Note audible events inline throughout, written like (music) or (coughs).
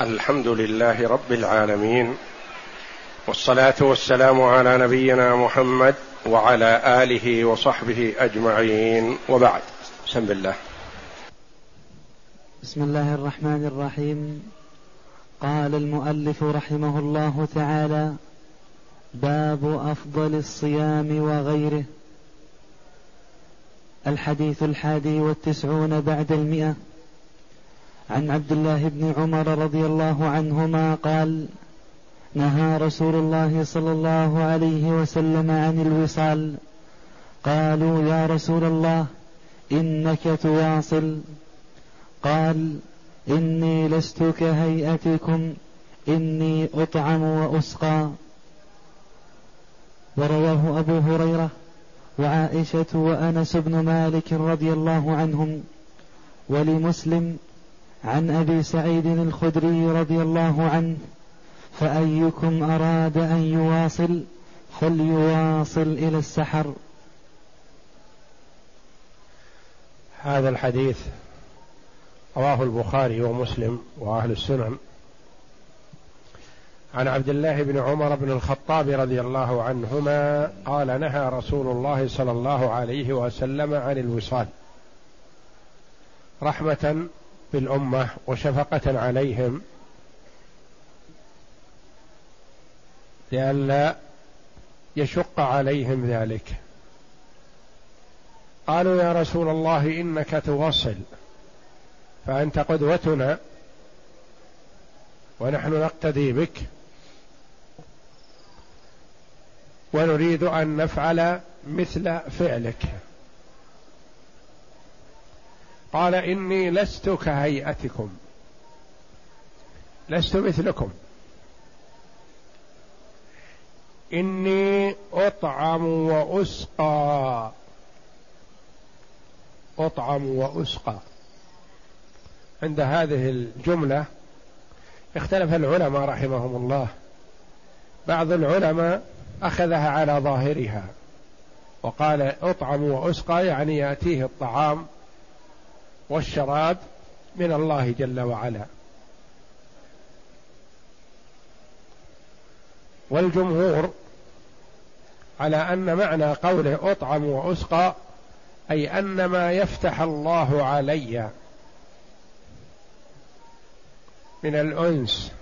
الحمد لله رب العالمين والصلاة والسلام على نبينا محمد وعلى آله وصحبه أجمعين وبعد. بسم الله. بسم الله الرحمن الرحيم. قال المؤلف رحمه الله تعالى باب أفضل الصيام وغيره. الحديث الحادي والتسعون بعد المئة. عن عبد الله بن عمر رضي الله عنهما قال نهى رسول الله صلى الله عليه وسلم عن الوصال. قالوا يا رسول الله إنك تواصل. قال إني لست كهيئتكم إني أطعم وأسقى. ورواه أبو هريرة وعائشة وأنس بن مالك رضي الله عنهم. ولمسلم عن أبي سعيد الخدري رضي الله عنه فأيكم أراد أن يواصل فليواصل إلى السحر. هذا الحديث رواه البخاري ومسلم وأهل السنن. عن عبد الله بن عمر بن الخطاب رضي الله عنهما قال نهى رسول الله صلى الله عليه وسلم عن الوصال. رحمة بالامه وشفقة عليهم لئلا يشق عليهم ذلك. قالوا يا رسول الله إنك توصل فأنت قدوتنا ونحن نقتدي بك ونريد أن نفعل مثل فعلك. قال إني لست كهيئتكم. لست مثلكم. إني أطعم وأسقى. أطعم وأسقى. عند هذه الجملة اختلف العلماء رحمهم الله. بعض العلماء أخذها على ظاهرها. وقال أطعم وأسقى يعني يأتيه الطعام والشراب من الله جل وعلا. والجمهور على أن معنى قوله أطعم وأسقى أي أن ما يفتح الله علي من الأنس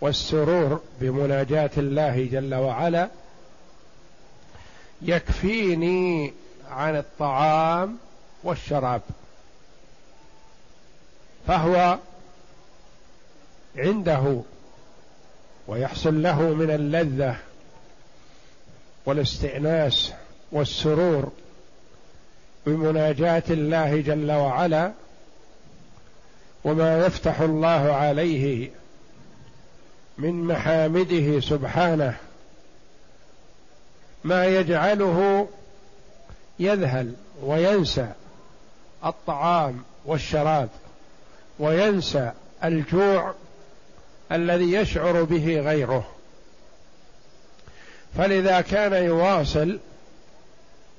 والسرور بمناجاة الله جل وعلا يكفيني عن الطعام والشراب. فهو عنده ويحصل له من اللذة والاستئناس والسرور بمناجاة الله جل وعلا وما يفتح الله عليه من محامده سبحانه ما يجعله يذهل وينسى الطعام والشراب. وينسى الجوع الذي يشعر به غيره. فلذا كان يواصل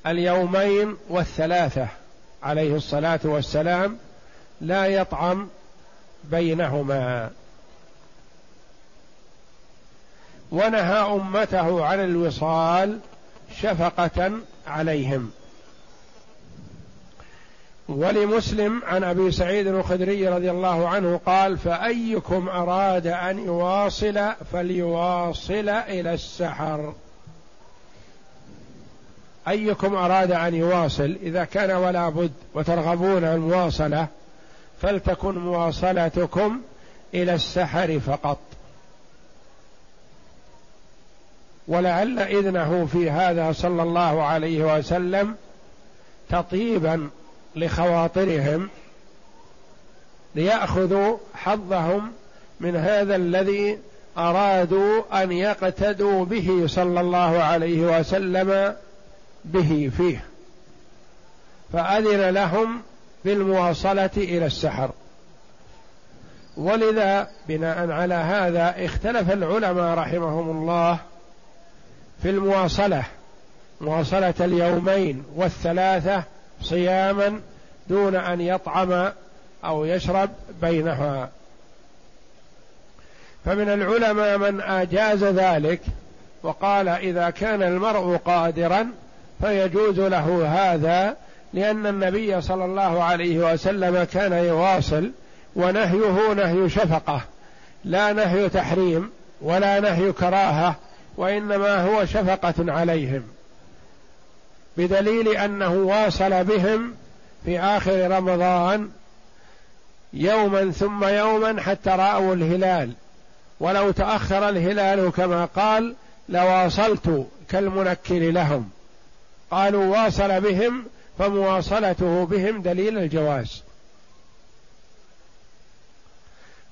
اليومين والثلاثة عليه الصلاة والسلام لا يطعم بينهما. ونهى أمته عن الوصال شفقة عليهم. ولمسلم عن أبي سعيد الخدري رضي الله عنه قال فأيكم أراد أن يواصل فليواصل إلى السحر. أيكم أراد أن يواصل؟ إذا كان ولا بد وترغبون المواصله فلتكن مواصلتكم إلى السحر فقط. ولعل إذنه في هذا صلى الله عليه وسلم تطيبا لخواطرهم ليأخذوا حظهم من هذا الذي أرادوا أن يقتدوا به صلى الله عليه وسلم به فيه. فأذن لهم بالمواصلة إلى السحر. ولذا بناء على هذا اختلف العلماء رحمهم الله في المواصلة مواصلة اليومين والثلاثة صياما دون أن يطعم أو يشرب بينها. فمن العلماء من أجاز ذلك وقال إذا كان المرء قادرا فيجوز له هذا لأن النبي صلى الله عليه وسلم كان يواصل ونهيه نهي شفقة لا نهي تحريم ولا نهي كراهة وإنما هو شفقة عليهم. بدليل أنه واصل بهم في آخر رمضان يوما ثم يوما حتى رأوا الهلال. ولو تأخر الهلال كما قال لواصلت كالمنكر لهم. قالوا واصل بهم فمواصلته بهم دليل الجواز.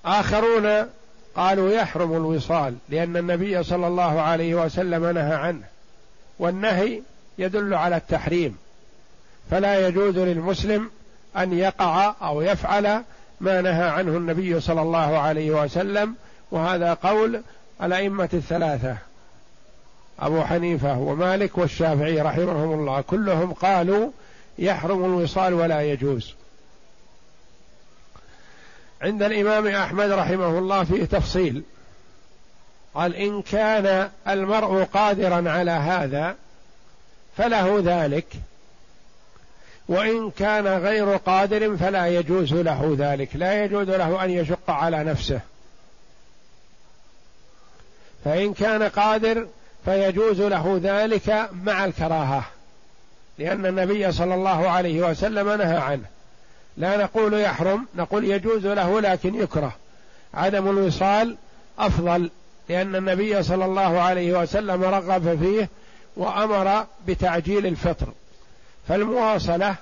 آخرون قالوا يحرم الوصال لأن النبي صلى الله عليه وسلم نهى عنه. والنهي يدل على التحريم. فلا يجوز للمسلم أن يقع أو يفعل ما نهى عنه النبي صلى الله عليه وسلم وهذا قول الأئمة الثلاثة. أبو حنيفة ومالك والشافعي رحمهم الله كلهم قالوا يحرم الوصال ولا يجوز. عند الإمام أحمد رحمه الله فيه تفصيل قال إن كان المرء قادرا على هذا فله ذلك. وإن كان غير قادر فلا يجوز له ذلك. لا يجوز له أن يشق على نفسه. فإن كان قادر فيجوز له ذلك مع الكراهة. لأن النبي صلى الله عليه وسلم نهى عنه. لا نقول يحرم نقول يجوز له لكن يكره. عدم الوصال أفضل لأن النبي صلى الله عليه وسلم رغب فيه وأمر بتعجيل الفطر. فالمواصلة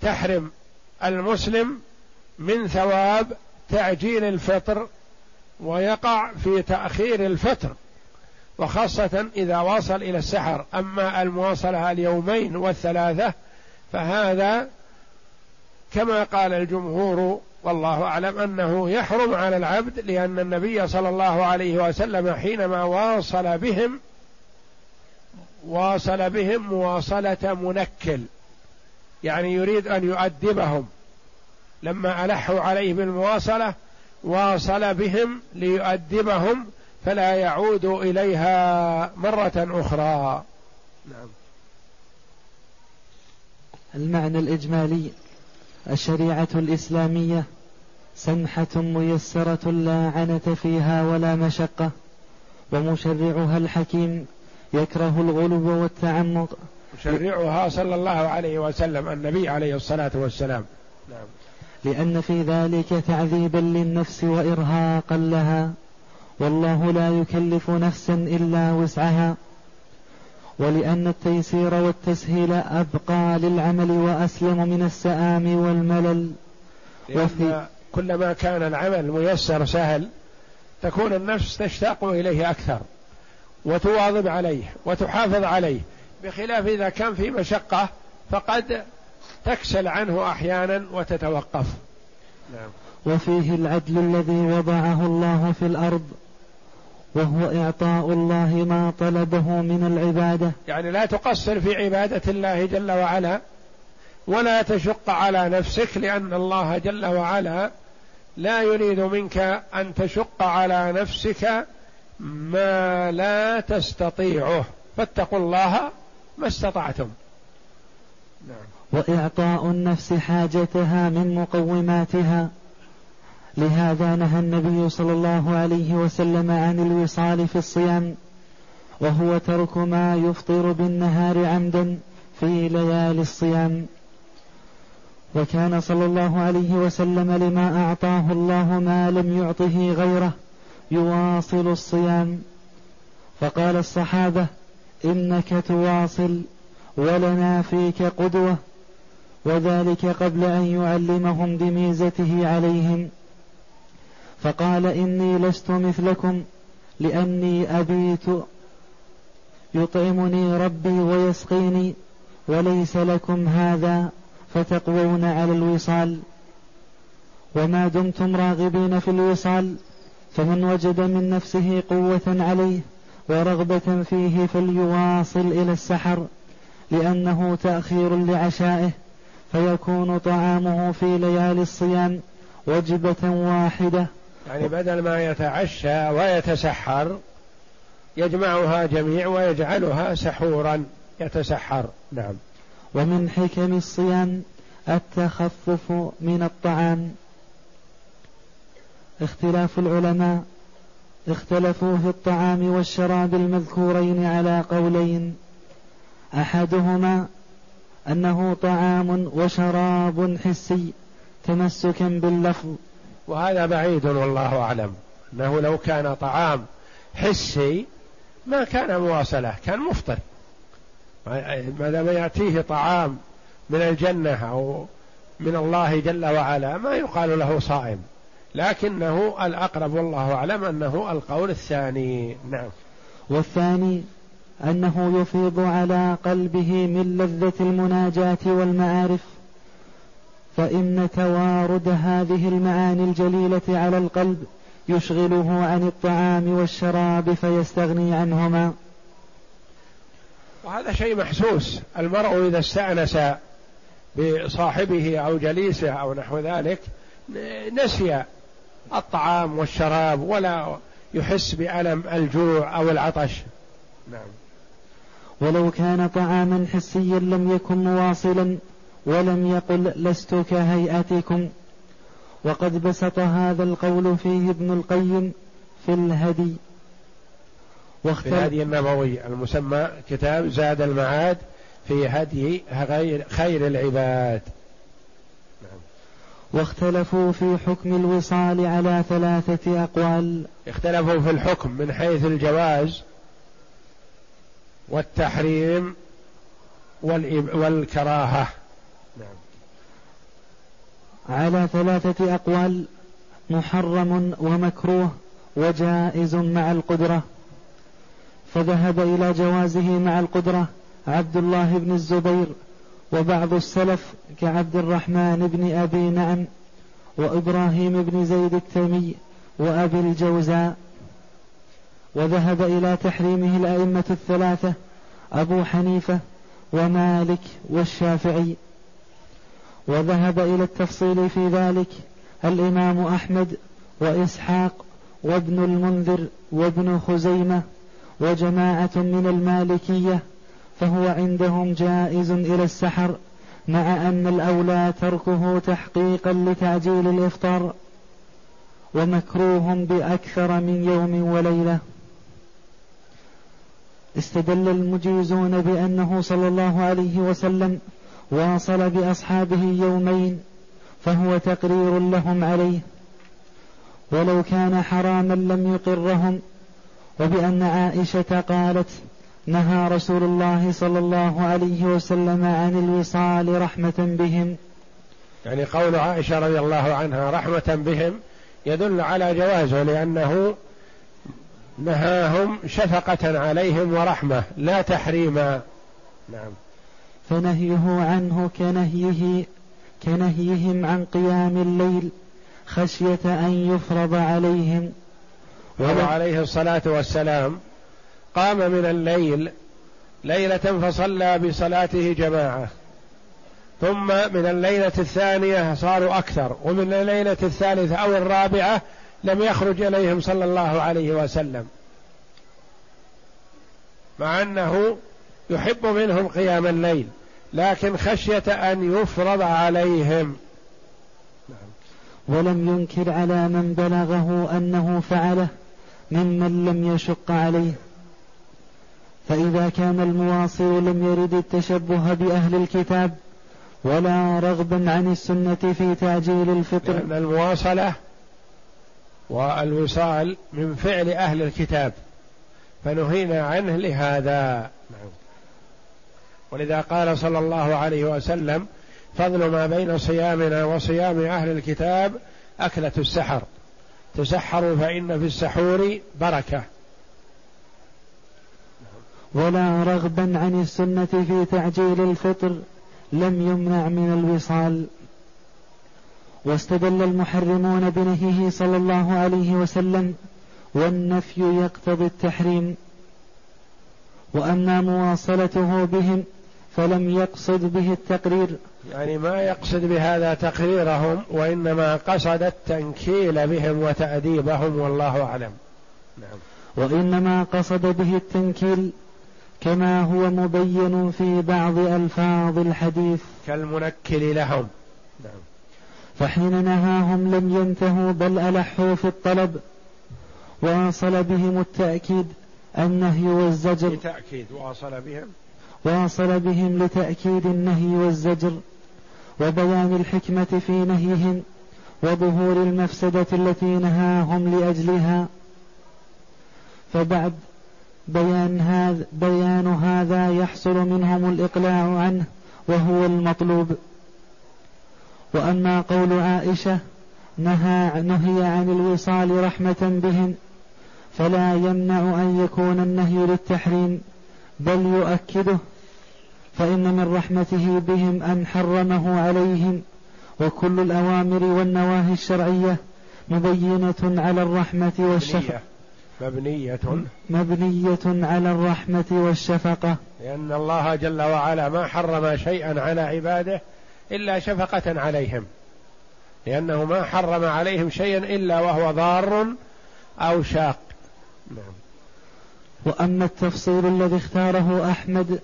تحرم المسلم من ثواب تعجيل الفطر ويقع في تأخير الفطر. وخاصة إذا واصل إلى السحر. أما المواصلة اليومين والثلاثة فهذا كما قال الجمهور والله أعلم أنه يحرم على العبد لأن النبي صلى الله عليه وسلم حينما واصل بهم واصل بهم مواصلة منكل يعني يريد أن يؤدبهم. لما ألحوا عليه بالمواصلة واصل بهم ليؤدبهم فلا يعود إليها مرة أخرى. نعم. المعنى الإجمالي الشريعة الإسلامية سمحة ميسرة لا عنة فيها ولا مشقة ومشرعها الحكيم يكره الغلو والتعمق. مشرعها صلى الله عليه وسلم النبي عليه الصلاة والسلام. نعم. لأن في ذلك تعذيبا للنفس وإرهاقا لها. والله لا يكلف نفسا إلا وسعها. ولأن التيسير والتسهيل أبقى للعمل وأسلم من السآم والملل. وفي كلما كان العمل ميسر سهل تكون النفس تشتاق إليه أكثر وتواظب عليه وتحافظ عليه. بخلاف إذا كان في مشقة فقد تكسل عنه أحيانا وتتوقف. نعم. وفيه العدل الذي وضعه الله في الأرض وهو إعطاء الله ما طلبه من العبادة. يعني لا تقصر في عبادة الله جل وعلا ولا تشق على نفسك لأن الله جل وعلا لا يريد منك أن تشق على نفسك ما لا تستطيعه. فاتقوا الله ما استطعتم. نعم. وإعطاء النفس حاجتها من مقوماتها. لهذا نهى النبي صلى الله عليه وسلم عن الوصال في الصيام وهو ترك ما يفطر بالنهار عمدا في ليالي الصيام. وكان صلى الله عليه وسلم لما أعطاه الله ما لم يعطه غيره يواصل الصيام. فقال الصحابة إنك تواصل ولنا فيك قدوة. وذلك قبل أن يعلمهم بميزته عليهم. فقال إني لست مثلكم لأني أبيت. يطعمني ربي ويسقيني وليس لكم هذا فتقوون على الوصال. وما دمتم راغبين في الوصال فمن وجد من نفسه قوة عليه ورغبة فيه فليواصل إلى السحر لأنه تأخير لعشائه فيكون طعامه في ليالي الصيام وجبة واحدة. يعني بدل ما يتعشى ويتسحر يجمعها جميع ويجعلها سحورا يتسحر. نعم. ومن حكم الصيام التخفف من الطعام. اختلاف العلماء اختلفوا في الطعام والشراب المذكورين على قولين. أحدهما أنه طعام وشراب حسي تمسكا باللفظ. وهذا بعيد والله أعلم. أنه لو كان طعام حسي ما كان مواصلة كان مفطر. ما دام يأتيه طعام من الجنة أو من الله جل وعلا ما يقال له صائم. لكنه الأقرب والله أعلم أنه القول الثاني. نعم. والثاني أنه يفيض على قلبه من لذة المناجاة والمعارف فإن توارد هذه المعاني الجليلة على القلب يشغله عن الطعام والشراب فيستغني عنهما. وهذا شيء محسوس. المرء إذا استأنس بصاحبه أو جليسه أو نحو ذلك نسي الطعام والشراب ولا يحس بألم الجوع أو العطش. نعم. ولو كان طعاما حسيا لم يكن مواصلا ولم يقل لست كهيئتكم. وقد بسط هذا القول فيه ابن القيم في الهدي. في الهدي النبوي المسمى كتاب زاد المعاد في هدي خير العباد. واختلفوا في حكم الوصال على ثلاثة أقوال. اختلفوا في الحكم من حيث الجواز والتحريم والكراهة. نعم. على ثلاثة أقوال محرم ومكروه وجائز مع القدرة. فذهب إلى جوازه مع القدرة عبد الله بن الزبير وبعض السلف كعبد الرحمن بن أبي نعم وإبراهيم بن زيد التيمي وأبي الجوزاء. وذهب إلى تحريمه الأئمة الثلاثة أبو حنيفة ومالك والشافعي. وذهب إلى التفصيل في ذلك الإمام أحمد وإسحاق وابن المنذر وابن خزيمة وجماعة من المالكية فهو عندهم جائز إلى السحر مع أن الأولى تركه تحقيقا لتعجيل الإفطار ومكروه بأكثر من يوم وليلة. استدل المجيزون بأنه صلى الله عليه وسلم واصل بأصحابه يومين فهو تقرير لهم عليه. ولو كان حراما لم يقرهم وبأن عائشة قالت نهى رسول الله صلى الله عليه وسلم عن الوصال رحمة بهم. يعني قول عائشة رضي الله عنها رحمة بهم يدل على جوازه لأنه نهاهم شفقة عليهم ورحمة لا تحريما. نعم. فنهيه عنه كنهيه كنهيهم عن قيام الليل خشية أن يفرض عليهم. وعليه الصلاة والسلام قام من الليل ليلة فصلى بصلاته جماعة. ثم من الليلة الثانية صاروا أكثر ومن الليلة الثالثة أو الرابعة لم يخرج إليهم صلى الله عليه وسلم. مع أنه يحب منهم قيام الليل لكن خشية أن يفرض عليهم. ولم ينكر على من بلغه أنه فعله. ممن لم يشق عليه. فإذا كان المواصل لم يرد التشبه بأهل الكتاب ولا رغبا عن السنة في تعجيل الفطر. لأن المواصلة والوصال من فعل أهل الكتاب فنهينا عنه لهذا. ولذا قال صلى الله عليه وسلم فضل ما بين صيامنا وصيام أهل الكتاب أكلة السحر. تسحروا فإن في السحور بركة. ولا رغبا عن السنة في تعجيل الفطر لم يمنع من الوصال. واستدل المحرمون بنهيه صلى الله عليه وسلم والنفي يقتضي التحريم. وأما مواصلته بهم فلم يقصد به التقرير. يعني ما يقصد بهذا تقريرهم وإنما قصد التنكيل بهم وتأديبهم والله أعلم. نعم. وإنما قصد به التنكيل كما هو مبين في بعض ألفاظ الحديث. كالمنكل لهم. نعم. فحين نهاهم لم ينتهوا بل ألحوا في الطلب واصل بهم التأكيد النهي والزجر. لتأكيد واصل بهم. واصل بهم لتأكيد النهي والزجر. وبيان الحكمة في نهيهم وظهور المفسدة التي نهاهم لأجلها. فبعد بيان هذا بيان هذا يحصل منهم الإقلاع عنه وهو المطلوب. وأما قول عائشة نهى نهي عن الوصال رحمة بهم فلا يمنع أن يكون النهي للتحريم بل يؤكده فإن من رحمته بهم أن حرمه عليهم وكل الأوامر والنواهي الشرعية مبينة على الرحمة والشفقة. مبنية. مبنية. على الرحمة والشفقة. لأن الله جل وعلا ما حرم شيئا على عباده إلا شفقة عليهم. لأنه ما حرم عليهم شيئا إلا وهو ضار أو شاق. نعم. وأما التفصيل الذي اختاره أحمد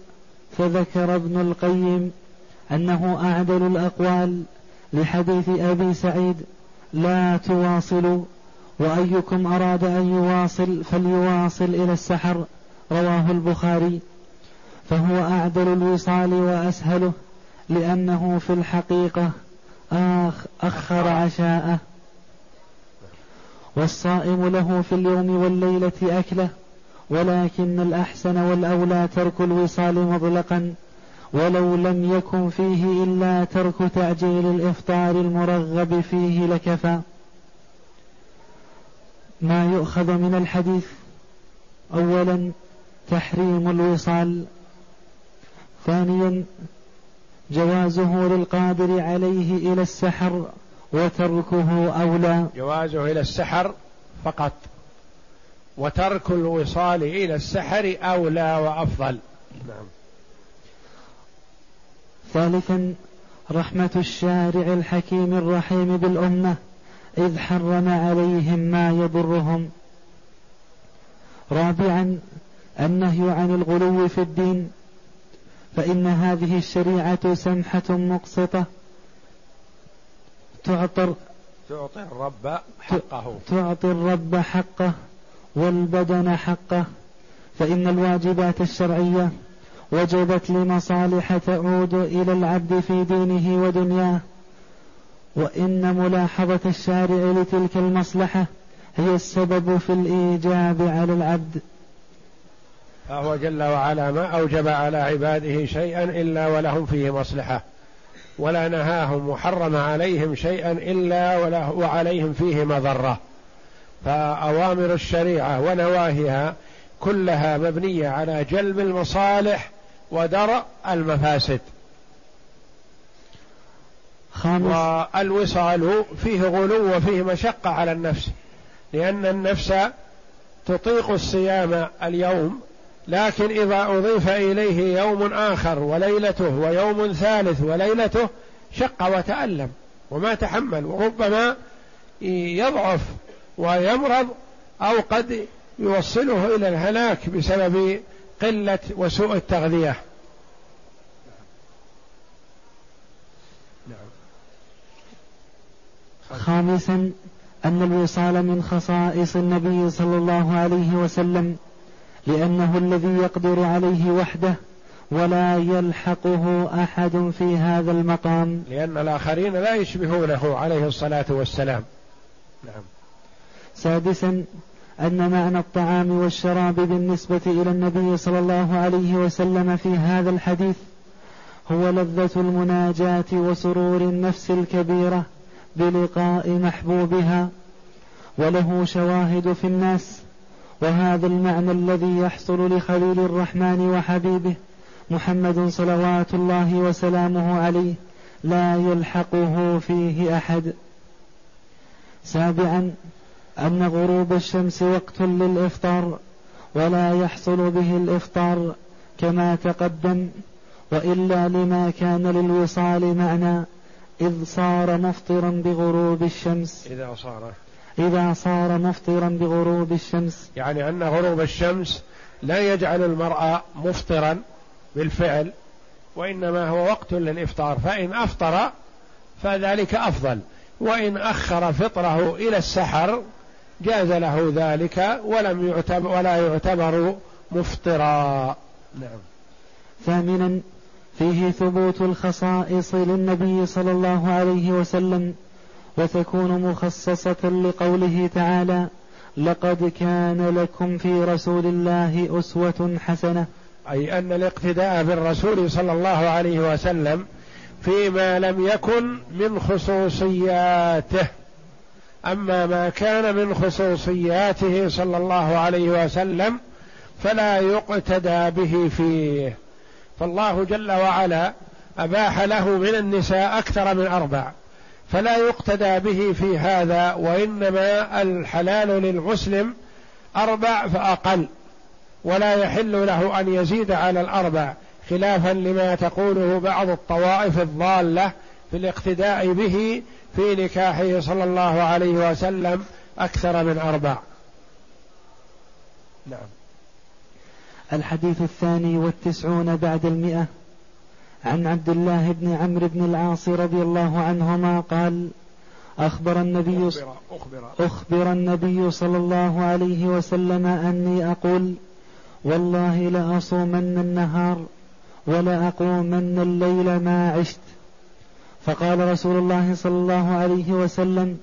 فذكر ابن القيم أنه أعدل الأقوال لحديث أبي سعيد لا تواصلوا وأيكم أراد أن يواصل فليواصل إلى السحر رواه البخاري. فهو أعدل الوصال وأسهله لأنه في الحقيقة آخ أخر عشاءه. والصائم له في اليوم والليلة أكله. ولكن الأحسن والأولى ترك الوصال مطلقا ولو لم يكن فيه إلا ترك تعجيل الإفطار المرغب فيه لكفى. ما يؤخذ من الحديث أولا تحريم الوصال ثانيا جوازه للقادر عليه إلى السحر وتركه أولى. جوازه إلى السحر فقط. وترك الوصال إلى السحر أولى وأفضل. نعم. ثالثا رحمة الشارع الحكيم الرحيم بالأمة إذ حرم عليهم ما يضرهم. رابعا النهي عن الغلو في الدين فإن هذه الشريعة سمحة مقسطة. تعطر تعطي الرب حقه. تعطي الرب حقه. والبدن حقه فإن الواجبات الشرعية وجبت لمصالح تعود إلى العبد في دينه ودنياه وإن ملاحظة الشارع لتلك المصلحة هي السبب في الإيجاب على العبد. فهو جل وعلا ما أوجب على عباده شيئا إلا ولهم فيه مصلحة ولا نهاهم وحرم عليهم شيئا إلا وعليهم فيه مضرة. فأوامر الشريعة ونواهيها كلها مبنية على جلب المصالح ودرء المفاسد. خامس. والوصال فيه غلو وفيه مشقة على النفس لأن النفس تطيق الصيام اليوم لكن إذا أضيف إليه يوم آخر وليلته ويوم ثالث وليلته شق وتألم وما تحمل وربما يضعف ويمرض أو قد يوصله إلى الهلاك بسبب قلة وسوء التغذية. خامسا أن الوصال من خصائص النبي صلى الله عليه وسلم لأنه الذي يقدر عليه وحده ولا يلحقه أحد في هذا المقام. لأن الآخرين لا يشبهونه عليه الصلاة والسلام. نعم. سادسا أن معنى الطعام والشراب بالنسبة إلى النبي صلى الله عليه وسلم في هذا الحديث هو لذة المناجاة وسرور النفس الكبيرة بلقاء محبوبها وله شواهد في الناس وهذا المعنى الذي يحصل لخليل الرحمن وحبيبه محمد صلوات الله وسلامه عليه لا يلحقه فيه أحد. سابعا أن غروب الشمس وقت للإفطار ولا يحصل به الإفطار كما تقدم وإلا لما كان للوصال معنى إذ صار مفطرا بغروب الشمس. إذا صار. إذا صار مفطرا بغروب الشمس. يعني أن غروب الشمس لا يجعل المرء مفطرا بالفعل وإنما هو وقت للإفطار. فإن أفطر فذلك أفضل وإن أخر فطره إلى السحر جاز له ذلك ولم يعتبر ولا يعتبر مفطرا. نعم. ثامنا فيه ثبوت الخصائص للنبي صلى الله عليه وسلم وتكون مخصصة لقوله تعالى لقد كان لكم في رسول الله أسوة حسنة أي أن الاقتداء بالرسول صلى الله عليه وسلم فيما لم يكن من خصوصياته. أما ما كان من خصوصياته صلى الله عليه وسلم فلا يقتدى به فيه. فالله جل وعلا أباح له من النساء أكثر من أربع فلا يقتدى به في هذا وإنما الحلال للمسلم أربع فأقل ولا يحل له أن يزيد على الأربع خلافا لما تقوله بعض الطوائف الضالة في الاقتداء به في نكاحه صلى الله عليه وسلم أكثر من أربع. نعم. الحديث الثاني والتسعون بعد المئة. عن عبد الله بن عمرو بن العاص رضي الله عنهما قال أخبر النبي أخبر, أخبر, أخبر النبي صلى الله عليه وسلم أني أقول والله لأصومن النهار ولأقومن الليل ما عشت. فقال رسول الله صلى الله عليه وسلم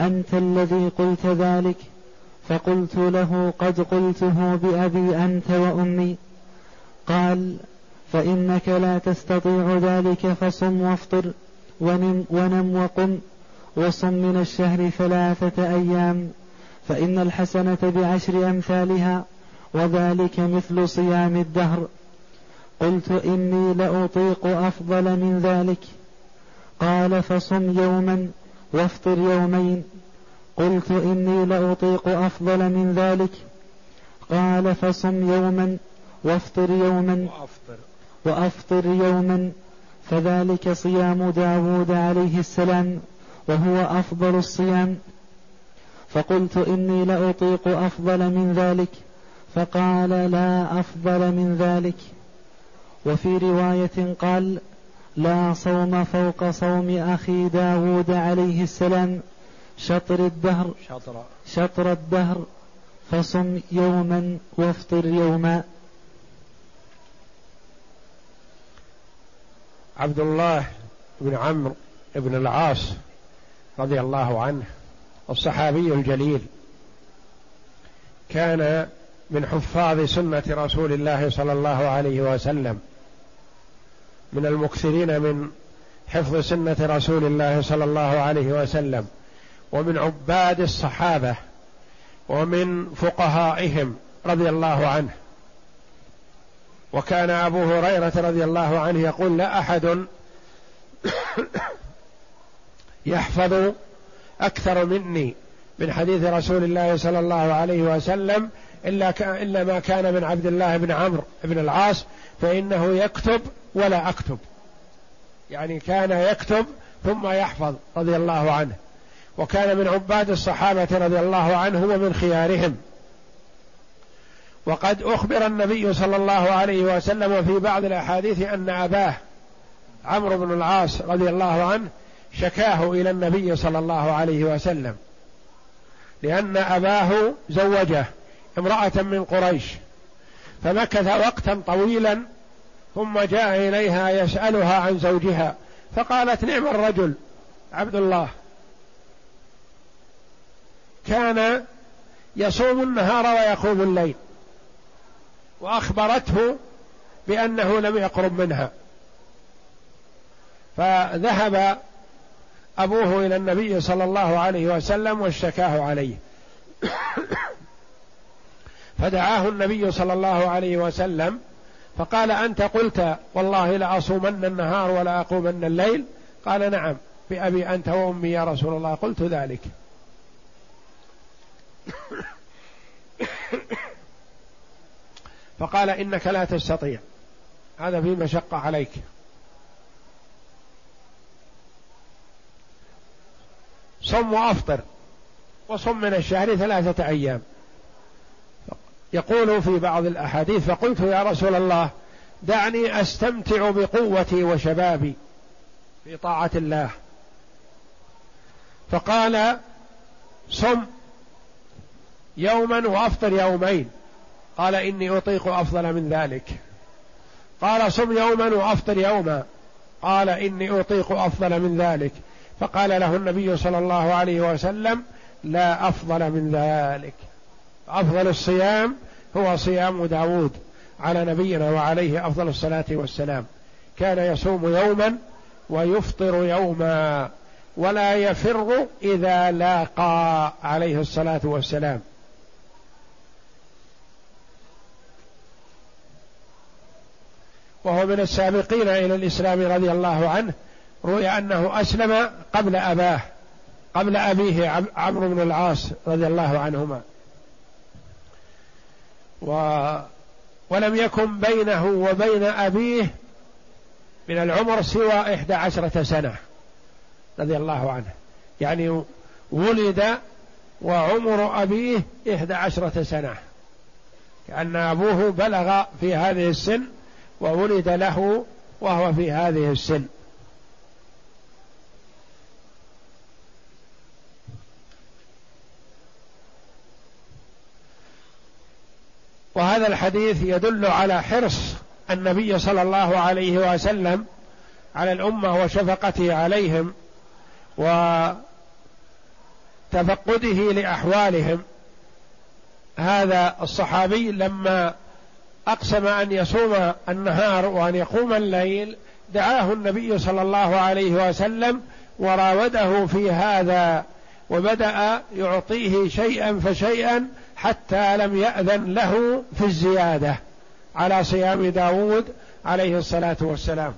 أنت الذي قلت ذلك؟ فقلت له قد قلته بأبي أنت وأمي. قال فإنك لا تستطيع ذلك فصم وافطر ونم, ونم وقم وصم من الشهر ثلاثة أيام فإن الحسنة بعشر أمثالها وذلك مثل صيام الدهر. قلت إني لأطيق أفضل من ذلك. قال فصم يوما وافطر يومين. قلت إني لأطيق أفضل من ذلك. قال فصم يوما وافطر يوما وأفطر, وأفطر يوما. فذلك صيام داود عليه السلام وهو أفضل الصيام. فقلت إني لأطيق أفضل من ذلك. فقال لا أفضل من ذلك. وفي رواية قال لا صوم فوق صوم أخي داود عليه السلام شطر الدهر شطر, شطر الدهر فصم يوما وافطر يوما. عبد الله بن عمرو بن العاص رضي الله عنه الصحابي الجليل كان من حفاظ سنة رسول الله صلى الله عليه وسلم. من المكثرين من حفظ سنة رسول الله صلى الله عليه وسلم ومن عباد الصحابة ومن فقهائهم رضي الله عنه. وكان أبو هريرة رضي الله عنه يقول لا أحد (coughs) يحفظ أكثر مني من حديث رسول الله صلى الله عليه وسلم إلا, إلا ما كان من عبد الله بن عمرو بن العاص فإنه يكتب ولا أكتب. يعني كان يكتب ثم يحفظ رضي الله عنه. وكان من عباد الصحابة رضي الله عنه ومن خيارهم. وقد أخبر النبي صلى الله عليه وسلم في بعض الأحاديث أن أباه عمرو بن العاص رضي الله عنه شكاه إلى النبي صلى الله عليه وسلم. لأن أباه زوجه امرأة من قريش. فمكث وقتا طويلا ثم جاء إليها يسألها عن زوجها فقالت نعم الرجل عبد الله. كان يصوم النهار ويقوم الليل وأخبرته بأنه لم يقرب منها. فذهب أبوه إلى النبي صلى الله عليه وسلم واشتكاه عليه. (coughs) فدعاه النبي صلى الله عليه وسلم فقال أنت قلت والله لأصومن النهار ولا اقومن الليل. قال نعم بأبي أنت وأمي يا رسول الله قلت ذلك. فقال إنك لا تستطيع. هذا في مشقة عليك. صم وأفطر وصم من الشهر ثلاثة أيام. يقول في بعض الأحاديث فقلت يا رسول الله دعني أستمتع بقوتي وشبابي في طاعة الله. فقال صم يوما وأفطر يومين. قال إني أطيق أفضل من ذلك. قال صم يوما وأفطر يوما. قال إني أطيق أفضل من ذلك. فقال له النبي صلى الله عليه وسلم لا أفضل من ذلك. أفضل الصيام هو صيام داود على نبينا وعليه أفضل الصلاة والسلام. كان يصوم يوما ويفطر يوما ولا يفر إذا لاقى عليه الصلاة والسلام. وهو من السابقين إلى الإسلام رضي الله عنه روي أنه أسلم قبل أباه قبل أبيه عمرو بن العاص رضي الله عنهما. و ولم يكن بينه وبين أبيه من العمر سوى إحدى عشرة سنة رضي الله عنه. يعني ولد وعمر أبيه إحدى عشرة سنة. كأن أبوه بلغ في هذه السن وولد له وهو في هذه السن. وهذا الحديث يدل على حرص النبي صلى الله عليه وسلم على الأمة وشفقته عليهم وتفقده لأحوالهم. هذا الصحابي لما أقسم أن يصوم النهار وأن يقوم الليل دعاه النبي صلى الله عليه وسلم وراوده في هذا وبدأ يعطيه شيئا فشيئا حتى لم يأذن له في الزيادة على صيام داود عليه الصلاة والسلام.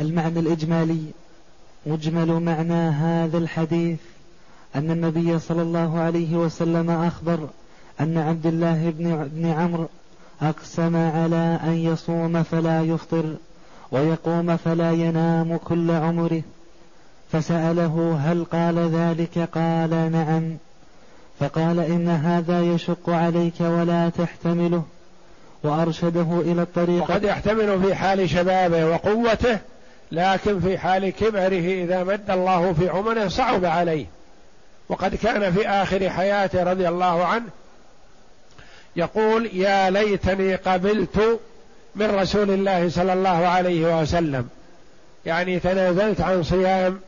المعنى الإجمالي مجمل معنى هذا الحديث أن النبي صلى الله عليه وسلم أخبر أن عبد الله بن عمرو أقسم على أن يصوم فلا يفطر ويقوم فلا ينام كل عمره. فسأله هل قال ذلك؟ قال نعم. فقال إن هذا يشق عليك ولا تحتمله. وأرشده إلى الطريق. وقد يحتمل في حال شبابه وقوته لكن في حال كبره إذا مد الله في عمره صعب عليه. وقد كان في آخر حياته رضي الله عنه يقول يا ليتني قبلت من رسول الله صلى الله عليه وسلم. يعني تنازلت عن صيام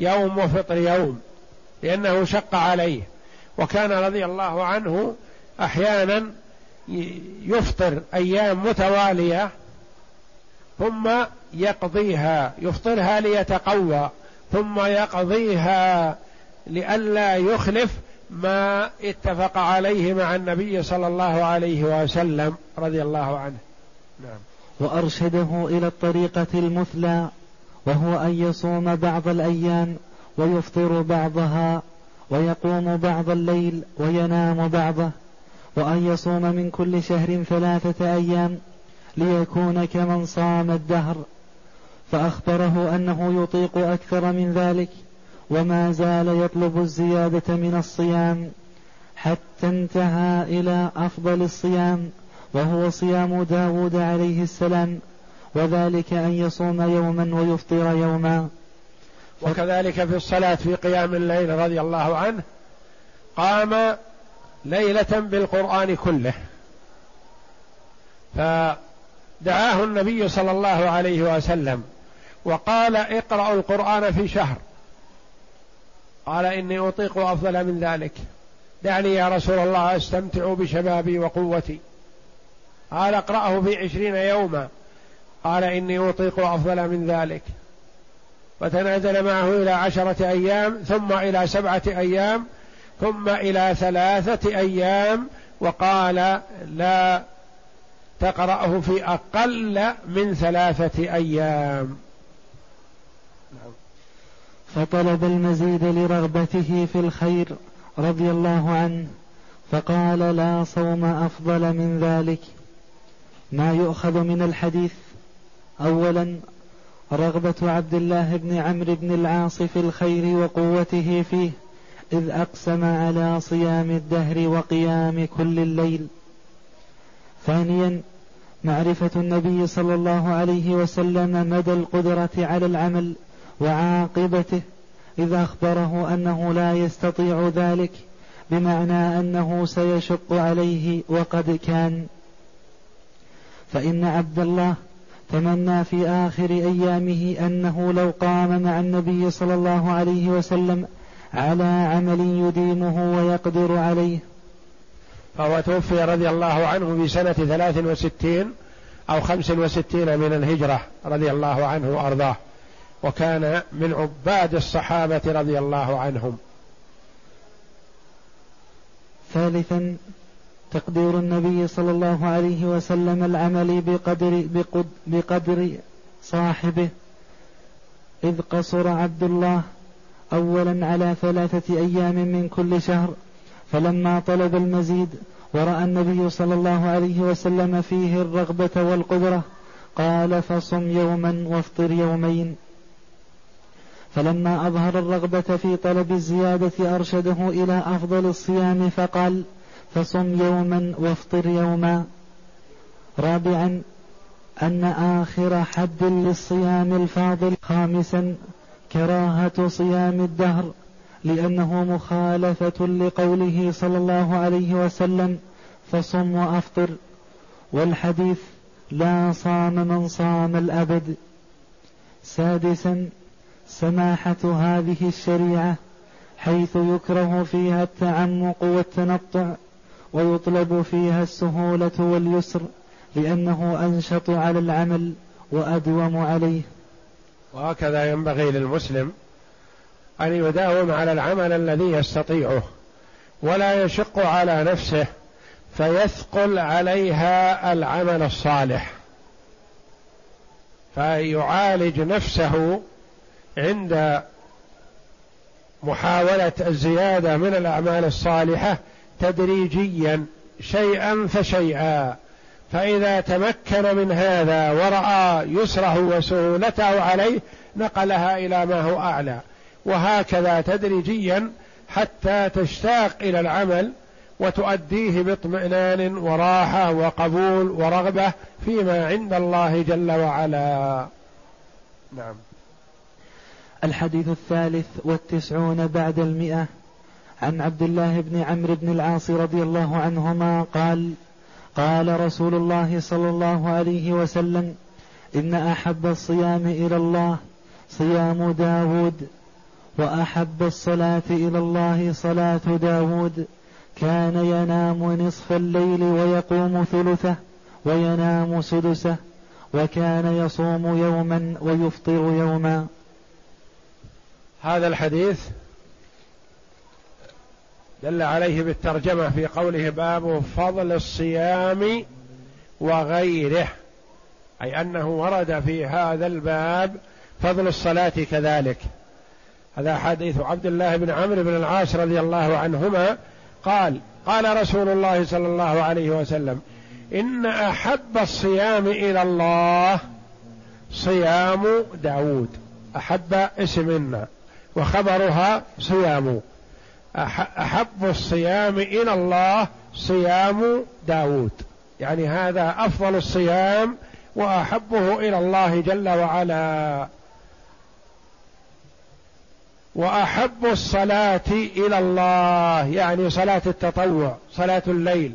يوم وفطر يوم لأنه شق عليه. وكان رضي الله عنه أحيانا يفطر أيام متوالية ثم يقضيها يفطرها ليتقوى ثم يقضيها لئلا يخلف ما اتفق عليه مع النبي صلى الله عليه وسلم رضي الله عنه. نعم. وأرشده إلى الطريقة المثلى وهو أن يصوم بعض الأيام ويفطر بعضها ويقوم بعض الليل وينام بعضه وأن يصوم من كل شهر ثلاثة أيام ليكون كمن صام الدهر. فأخبره أنه يطيق أكثر من ذلك. وما زال يطلب الزيادة من الصيام حتى انتهى إلى أفضل الصيام وهو صيام داود عليه السلام وذلك أن يصوم يوما ويفطر يوما. وكذلك في الصلاة في قيام الليل رضي الله عنه قام ليلة بالقرآن كله. فدعاه النبي صلى الله عليه وسلم وقال اقرأوا القرآن في شهر. قال إني أطيق أفضل من ذلك. دعني يا رسول الله أستمتع بشبابي وقوتي. قال اقرأه في عشرين يوما. قال إني أطيق أفضل من ذلك. فتنازل معه إلى عشرة أيام ثم إلى سبعة أيام ثم إلى ثلاثة أيام وقال لا تقرأه في أقل من ثلاثة أيام. فطلب المزيد لرغبته في الخير رضي الله عنه فقال لا صوم أفضل من ذلك. ما يؤخذ من الحديث اولا رغبة عبد الله بن عمرو بن العاص في الخير وقوته فيه إذ أقسم على صيام الدهر وقيام كل الليل. ثانيا معرفة النبي صلى الله عليه وسلم مدى القدرة على العمل. وعاقبته إذ أخبره أنه لا يستطيع ذلك بمعنى أنه سيشق عليه وقد كان. فإن عبد الله تمنى في آخر أيامه أنه لو قام مع النبي صلى الله عليه وسلم على عمل يديمه ويقدر عليه. فهو توفي رضي الله عنه في سنة ثلاث وستين أو خمس وستين من الهجرة رضي الله عنه وأرضاه. وكان من عباد الصحابة رضي الله عنهم. ثالثا تقدير النبي صلى الله عليه وسلم العمل بقدر بقدر صاحبه. إذ قصر عبد الله أولا على ثلاثة أيام من كل شهر فلما طلب المزيد ورأى النبي صلى الله عليه وسلم فيه الرغبة والقدرة قال فصم يوما وافطر يومين. فلما أظهر الرغبة في طلب الزيادة أرشده إلى أفضل الصيام فقال فصم يوما وافطر يوما رابعا أن آخر حد للصيام الفاضل خامسا كراهة صيام الدهر لأنه مخالفة لقوله صلى الله عليه وسلم فصم وأفطر والحديث لا صام من صام الأبد سادسا سماحة هذه الشريعة حيث يكره فيها التعمق والتنطع ويطلب فيها السهولة واليسر لأنه أنشط على العمل وأدوم عليه. وهكذا ينبغي للمسلم أن يداوم على العمل الذي يستطيعه ولا يشق على نفسه فيثقل عليها العمل الصالح فيعالج نفسه عند محاولة الزيادة من الأعمال الصالحة تدريجيا شيئا فشيئا. فإذا تمكن من هذا ورأى يسره وسهولته عليه نقلها إلى ما هو أعلى. وهكذا تدريجيا حتى تشتاق إلى العمل وتؤديه باطمئنان وراحة وقبول ورغبة فيما عند الله جل وعلا. نعم. الحديث الثالث والتسعون بعد المئة. عن عبد الله بن عمرو بن العاص رضي الله عنهما قال قال رسول الله صلى الله عليه وسلم إن أحب الصيام إلى الله صيام داود وأحب الصلاة إلى الله صلاة داود كان ينام نصف الليل ويقوم ثلثه وينام سدسه وكان يصوم يوما ويفطر يوما. هذا الحديث دل عليه بالترجمة في قوله باب فضل الصيام وغيره أي أنه ورد في هذا الباب فضل الصلاة كذلك. هذا حديث عبد الله بن عمرو بن العاص رضي الله عنهما قال قال رسول الله صلى الله عليه وسلم إن أحب الصيام إلى الله صيام داود أحب اسمنا. وخبرها صيام. أحب الصيام إلى الله صيام داود. يعني هذا أفضل الصيام وأحبه إلى الله جل وعلا. وأحب الصلاة إلى الله يعني صلاة التطوع صلاة الليل.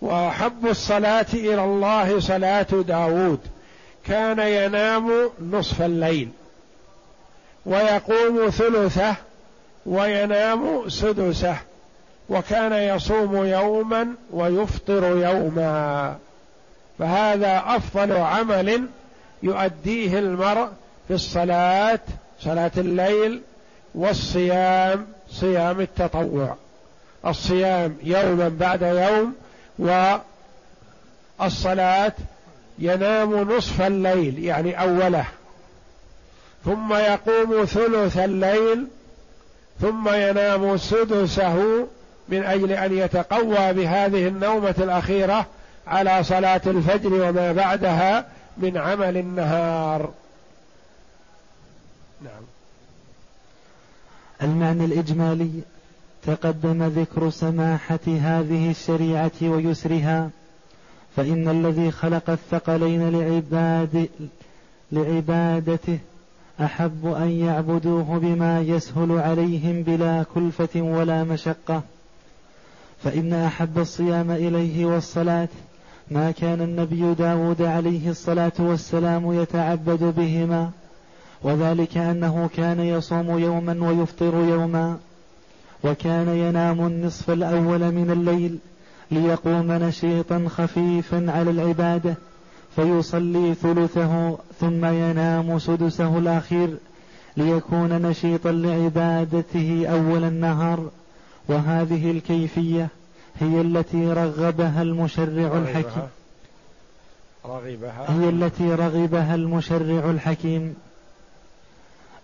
وأحب الصلاة إلى الله صلاة داود. كان ينام نصف الليل. ويقوم ثلثه وينام سدسه وكان يصوم يوما ويفطر يوما. فهذا أفضل عمل يؤديه المرء في الصلاة صلاة الليل والصيام صيام التطوع. الصيام يوما بعد يوم والصلاة ينام نصف الليل يعني أوله. ثم يقوم ثلث الليل ثم ينام سدسه من أجل أن يتقوى بهذه النومة الأخيرة على صلاة الفجر وما بعدها من عمل النهار. نعم. المعنى الإجمالي تقدم ذكر سماحة هذه الشريعة ويسرها فإن الذي خلق الثقلين لعباد لعبادته أحب أن يعبدوه بما يسهل عليهم بلا كلفة ولا مشقة. فإن أحب الصيام إليه والصلاة ما كان النبي داود عليه الصلاة والسلام يتعبد بهما وذلك أنه كان يصوم يوما ويفطر يوما وكان ينام النصف الأول من الليل ليقوم نشيطا خفيفا على العبادة فيصلي ثلثه ثم ينام سدسه الأخير ليكون نشيطا لعبادته أول النهار. وهذه الكيفية هي التي رغبها المشرع الحكيم. رغبها؟ هي التي رغبها المشرع الحكيم.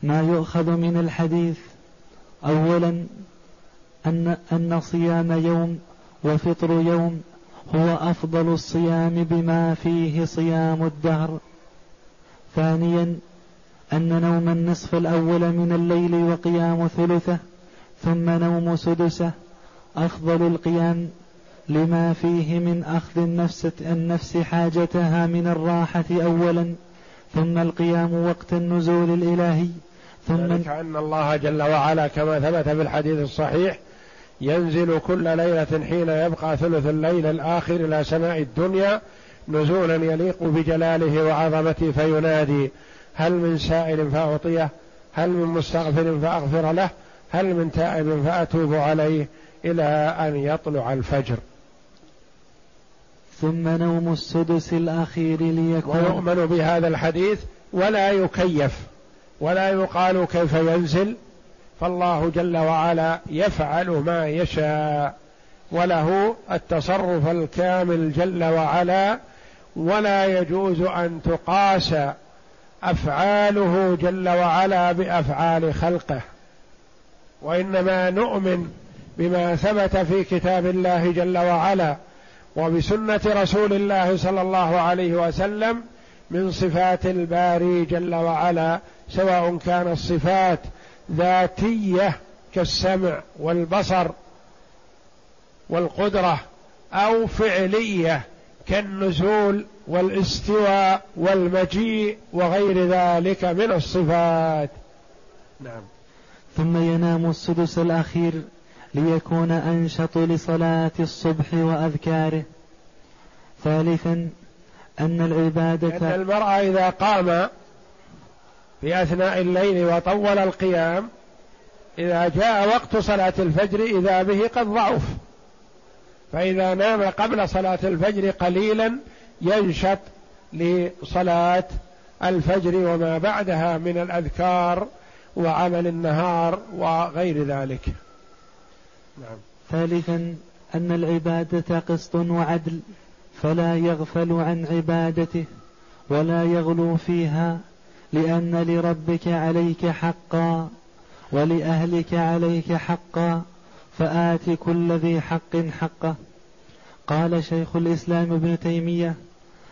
ما يؤخذ من الحديث أولا أن أن صيام يوم وفطر يوم هو أفضل الصيام بما فيه صيام الدهر. ثانيا أن نوم النصف الأول من الليل وقيام ثلثه ثم نوم سدسه. أفضل القيام لما فيه من أخذ النفس النفس حاجتها من الراحة أولا ثم القيام وقت النزول الإلهي ثم ذلك أن الله جل وعلا كما ثبت في الحديث الصحيح ينزل كل ليلة حين يبقى ثلث الليل الآخر إلى سماء الدنيا نزولا يليق بجلاله وعظمته فينادي هل من سائل فأعطيه هل من مستغفر فأغفر له هل من تائب فأتوب عليه إلى أن يطلع الفجر. ثم نوم السدس الأخير ليكون. ويؤمن بهذا الحديث ولا يكيف ولا يقال كيف ينزل فالله جل وعلا يفعل ما يشاء وله التصرف الكامل جل وعلا ولا يجوز أن تقاس أفعاله جل وعلا بأفعال خلقه. وإنما نؤمن بما ثبت في كتاب الله جل وعلا وبسنة رسول الله صلى الله عليه وسلم من صفات الباري جل وعلا سواء كانت صفات ذاتية كالسمع والبصر والقدرة أو فعلية كالنزول والاستواء والمجيء وغير ذلك من الصفات. نعم. ثم ينام السدس الأخير ليكون أنشط لصلاة الصبح وأذكاره. ثالثا أن العبادة أن المرأة إذا قام في اثناء الليل وطول القيام إذا جاء وقت صلاة الفجر إذا به قد ضعف. فإذا نام قبل صلاة الفجر قليلا ينشط لصلاة الفجر وما بعدها من الأذكار وعمل النهار وغير ذلك. نعم. ثالثا أن العبادة قسط وعدل فلا يغفل عن عبادته ولا يغلو فيها لأن لربك عليك حقا ولأهلك عليك حقا فآت كل ذي حق حقه. قال شيخ الإسلام ابن تيمية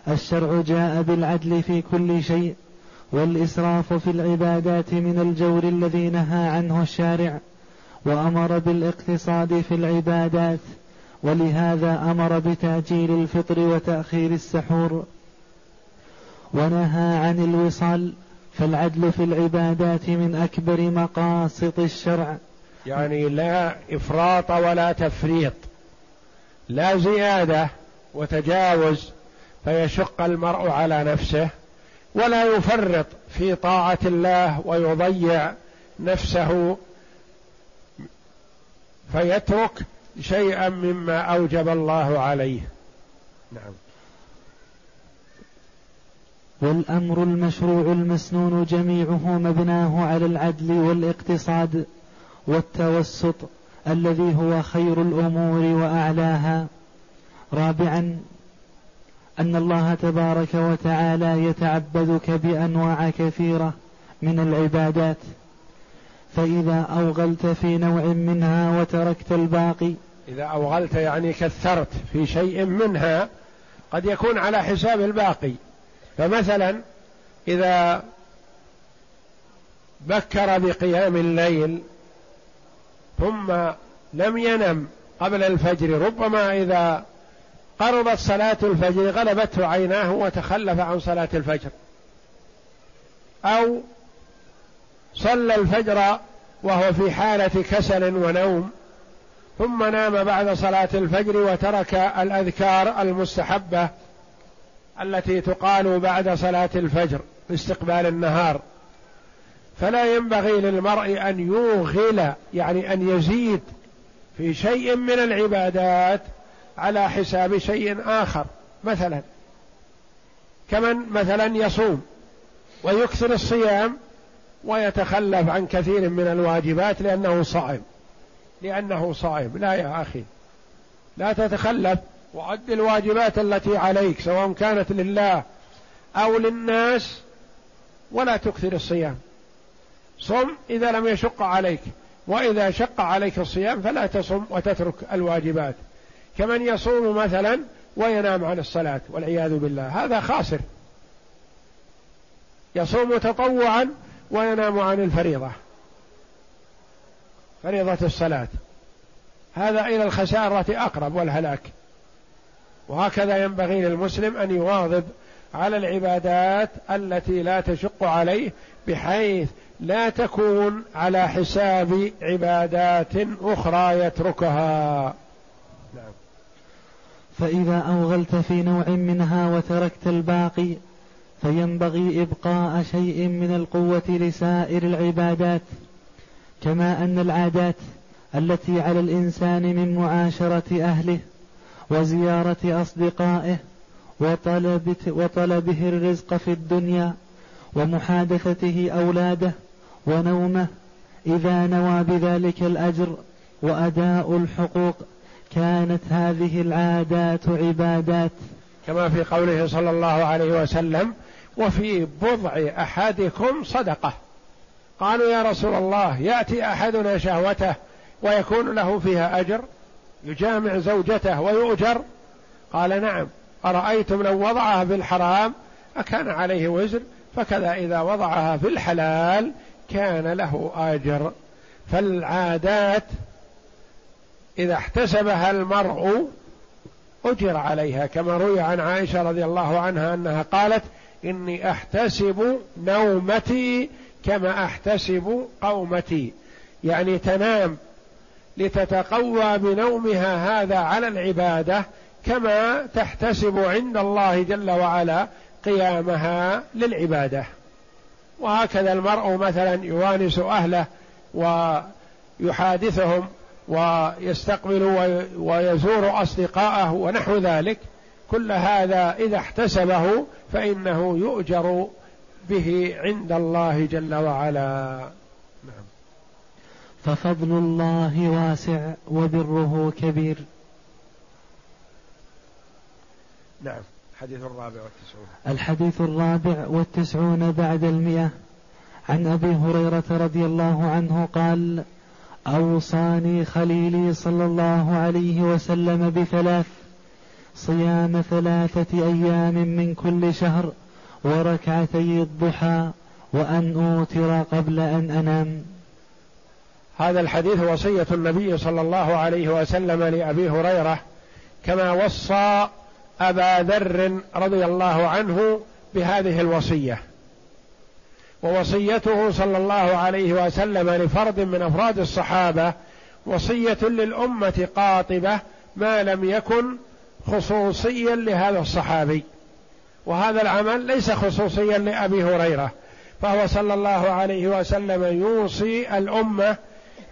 الشرع جاء بالعدل في كل شيء والإسراف في العبادات من الجور الذي نهى عنه الشارع وأمر بالإقتصاد في العبادات ولهذا أمر بتعجيل الفطر وتأخير السحور. ونهى عن الوصال فالعدل في العبادات من أكبر مقاصد الشرع. يعني لا إفراط ولا تفريط. لا زيادة وتجاوز فيشق المرء على نفسه ولا يفرط في طاعة الله ويضيع نفسه فيترك شيئا مما أوجب الله عليه. نعم. والأمر المشروع المسنون جميعه مبناه على العدل والاقتصاد والتوسط الذي هو خير الأمور وأعلاها. رابعا أن الله تبارك وتعالى يتعبدك بأنواع كثيرة من العبادات. فإذا أوغلت في نوع منها وتركت الباقي إذا أوغلت يعني كثرت في شيء منها قد يكون على حساب الباقي. فمثلا إذا بكر بقيام الليل ثم لم ينم قبل الفجر ربما إذا قربت صلاة الفجر غلبته عيناه وتخلف عن صلاة الفجر. أو صلى الفجر وهو في حالة كسل ونوم ثم نام بعد صلاة الفجر وترك الأذكار المستحبة التي تقال بعد صلاة الفجر في استقبال النهار. فلا ينبغي للمرء أن يوغل يعني أن يزيد في شيء من العبادات على حساب شيء آخر. مثلا كمن مثلا يصوم ويكثر الصيام ويتخلف عن كثير من الواجبات لأنه صائم. لأنه صائم. لا يا أخي لا تتخلف. وأد الواجبات التي عليك سواء كانت لله أو للناس ولا تكثر الصيام. صم إذا لم يشق عليك وإذا شق عليك الصيام فلا تصم وتترك الواجبات. كمن يصوم مثلا وينام عن الصلاة والعياذ بالله هذا خاسر. يصوم تطوعا وينام عن الفريضة فريضة الصلاة. هذا إلى الخسارة أقرب والهلاك. وهكذا ينبغي للمسلم أن يواظب على العبادات التي لا تشق عليه بحيث لا تكون على حساب عبادات أخرى يتركها. نعم. فإذا أوغلت في نوع منها وتركت الباقي فينبغي إبقاء شيء من القوة لسائر العبادات كما أن العادات التي على الإنسان من معاشرة أهله وزيارة أصدقائه وطلب وطلبه الرزق في الدنيا ومحادثته أولاده ونومه إذا نوى بذلك الأجر وأداء الحقوق كانت هذه العادات عبادات. كما في قوله صلى الله عليه وسلم وفي بضع أحدكم صدقة. قالوا يا رسول الله يأتي أحدنا شهوته ويكون له فيها أجر يجامع زوجته ويؤجر؟ قال نعم. أرأيتم لو وضعها في الحرام أكان عليه وزر فكذا إذا وضعها في الحلال كان له آجر. فالعادات إذا احتسبها المرء أجر عليها كما روي عن عائشة رضي الله عنها أنها قالت إني أحتسب نومتي كما أحتسب قومتي. يعني تنام لتتقوى بنومها هذا على العبادة كما تحتسب عند الله جل وعلا قيامها للعبادة. وهكذا المرء مثلا يوانس أهله ويحادثهم ويستقبل ويزور أصدقاءه ونحو ذلك. كل هذا إذا احتسبه فإنه يؤجر به عند الله جل وعلا. ففضل الله واسع وبره كبير. نعم الحديث الرابع والتسعون. الحديث الرابع والتسعون بعد المئة. عن أبي هريرة رضي الله عنه قال أوصاني خليلي صلى الله عليه وسلم بثلاث صيام ثلاثة أيام من كل شهر وركعتي الضحى وأن أوتر قبل أن أنام. هذا الحديث وصية النبي صلى الله عليه وسلم لأبي هريرة كما وصى أبا ذر رضي الله عنه بهذه الوصية. ووصيته صلى الله عليه وسلم لفرد من أفراد الصحابة وصية للأمة قاطبة ما لم يكن خصوصيا لهذا الصحابي. وهذا العمل ليس خصوصيا لأبي هريرة فهو صلى الله عليه وسلم يوصي الأمة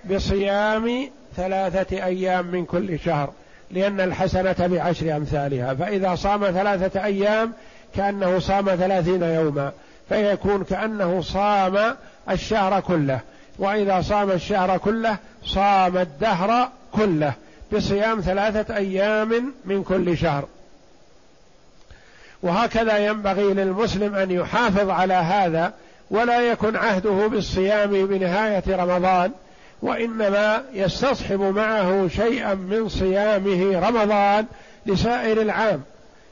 بصيام ثلاثة أيام من كل شهر لأن الحسنة بعشر أمثالها. فإذا صام ثلاثة أيام كأنه صام ثلاثين يوما فيكون كأنه صام الشهر كله. وإذا صام الشهر كله صام الدهر كله بصيام ثلاثة أيام من كل شهر. وهكذا ينبغي للمسلم أن يحافظ على هذا ولا يكن عهده بالصيام بنهاية رمضان وإنما يستصحب معه شيئا من صيامه رمضان لسائر العام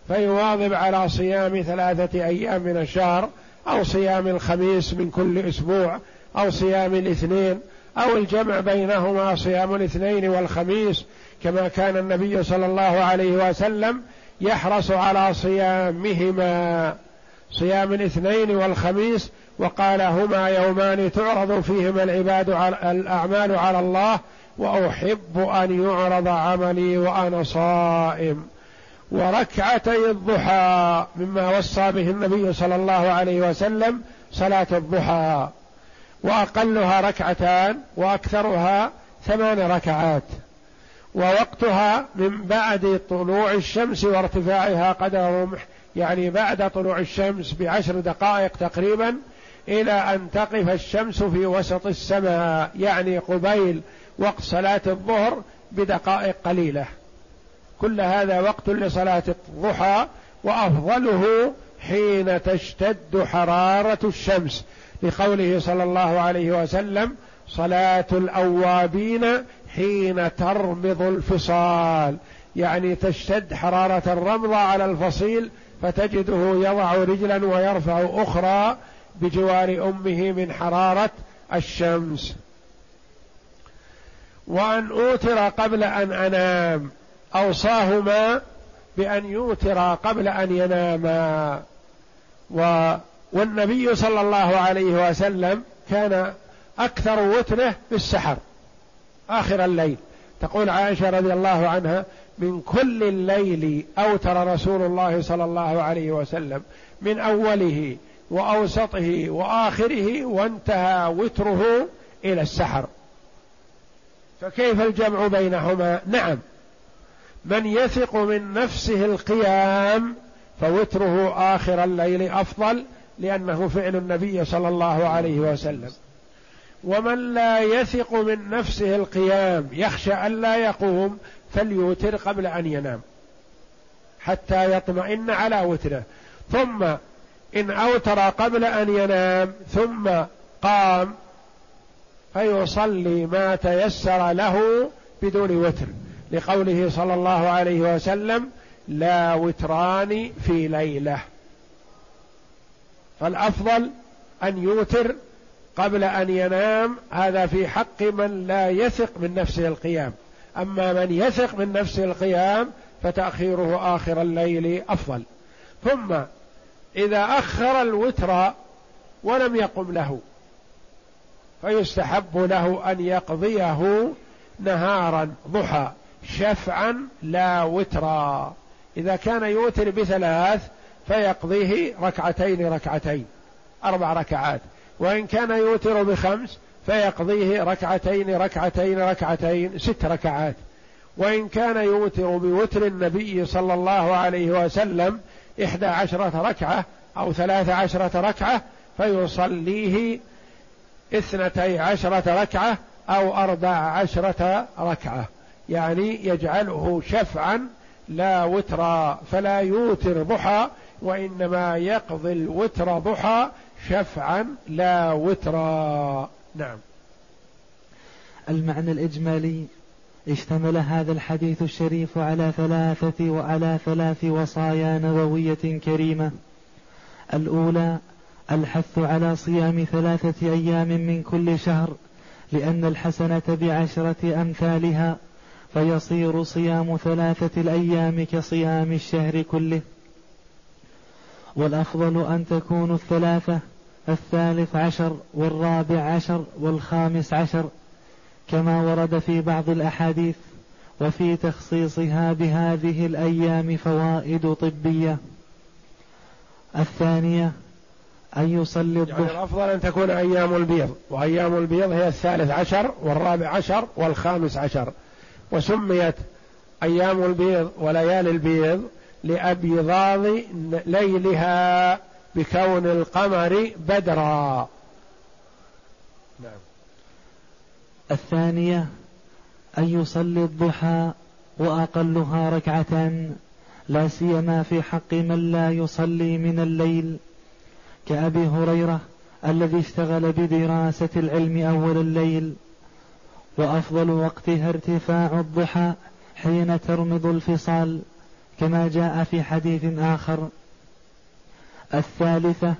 فيواظب على صيام ثلاثة أيام من الشهر أو صيام الخميس من كل أسبوع أو صيام الاثنين أو الجمع بينهما صيام الاثنين والخميس كما كان النبي صلى الله عليه وسلم يحرص على صيامهما. صيام الاثنين والخميس وقال هما يومان تعرض فيهما العباد على الأعمال على الله وأحب أن يعرض عملي وأنا صائم. وركعتي الضحى مما وصى به النبي صلى الله عليه وسلم صلاة الضحى. وأقلها ركعتان وأكثرها ثمان ركعات. ووقتها من بعد طلوع الشمس وارتفاعها قدر رمح يعني بعد طلوع الشمس بعشر دقائق تقريبا إلى أن تقف الشمس في وسط السماء يعني قبيل وقت صلاة الظهر بدقائق قليلة. كل هذا وقت لصلاة الضحى وأفضله حين تشتد حرارة الشمس. لقوله صلى الله عليه وسلم صلاة الأوابين حين ترمض الفصال. يعني تشتد حرارة الرمضة على الفصيل فتجده يضع رجلا ويرفع أخرى بجوار أمه من حرارة الشمس. وأن أوتر قبل أن أنام أوصاهما بأن يوتر قبل أن يناما. و والنبي صلى الله عليه وسلم كان أكثر وتره في السحر آخر الليل. تقول عائشة رضي الله عنها من كل الليل اوتر رسول الله صلى الله عليه وسلم من أوله وأوسطه وآخره وانتهى وتره إلى السحر. فكيف الجمع بينهما؟ نعم. من يثق من نفسه القيام فوتره آخر الليل أفضل لأنه فعل النبي صلى الله عليه وسلم. ومن لا يثق من نفسه القيام يخشى أن لا يقوم فليوتر قبل أن ينام حتى يطمئن على وتره. ثم إن أوتر قبل أن ينام ثم قام فيصلي ما تيسر له بدون وتر. لقوله صلى الله عليه وسلم لا وتران في ليلة. فالأفضل أن يوتر قبل أن ينام هذا في حق من لا يثق من نفسه القيام. أما من يثق من نفسه القيام فتأخيره آخر الليل أفضل. ثم إذا أخر الوتر ولم يقم له فيستحب له أن يقضيه نهارا ضحى شفعا لا وترا. إذا كان يوتر بثلاث فيقضيه ركعتين ركعتين أربع ركعات وإن كان يوتر بخمس فيقضيه ركعتين ركعتين ركعتين ست ركعات. وإن كان يوتر بوتر النبي صلى الله عليه وسلم إحدى عشرة ركعة أو ثلاث عشرة ركعة فيصليه اثنتي عشرة ركعة أو أربع عشرة ركعة. يعني يجعله شفعا لا وترا فلا يوتر ضحى وإنما يقضي الوتر ضحى شفعا لا وترا نعم. المعنى الإجمالي اشتمل هذا الحديث الشريف على ثلاثة وعلى ثلاث وصايا نبوية كريمة. الأولى الحث على صيام ثلاثة أيام من كل شهر لأن الحسنة بعشرة أمثالها فيصير صيام ثلاثة الأيام كصيام الشهر كله. والأفضل أن تكون الثلاثة الثالث عشر والرابع عشر والخامس عشر كما ورد في بعض الأحاديث وفي تخصيصها بهذه الأيام فوائد طبية. الثانية أن يصلي الضحى. يعني الأفضل أن تكون أيام البيض وأيام البيض هي الثالث عشر والرابع عشر والخامس عشر. وسميت أيام البيض وليالي البيض لأبيضاض ليلها. بكون القمر بدرا. نعم. الثانية أن يصلي الضحى وأقلها ركعة لا سيما في حق من لا يصلي من الليل. كأبي هريرة الذي اشتغل بدراسة العلم أول الليل. وأفضل وقتها ارتفاع الضحى حين ترمض الفصال كما جاء في حديث آخر. الثالثة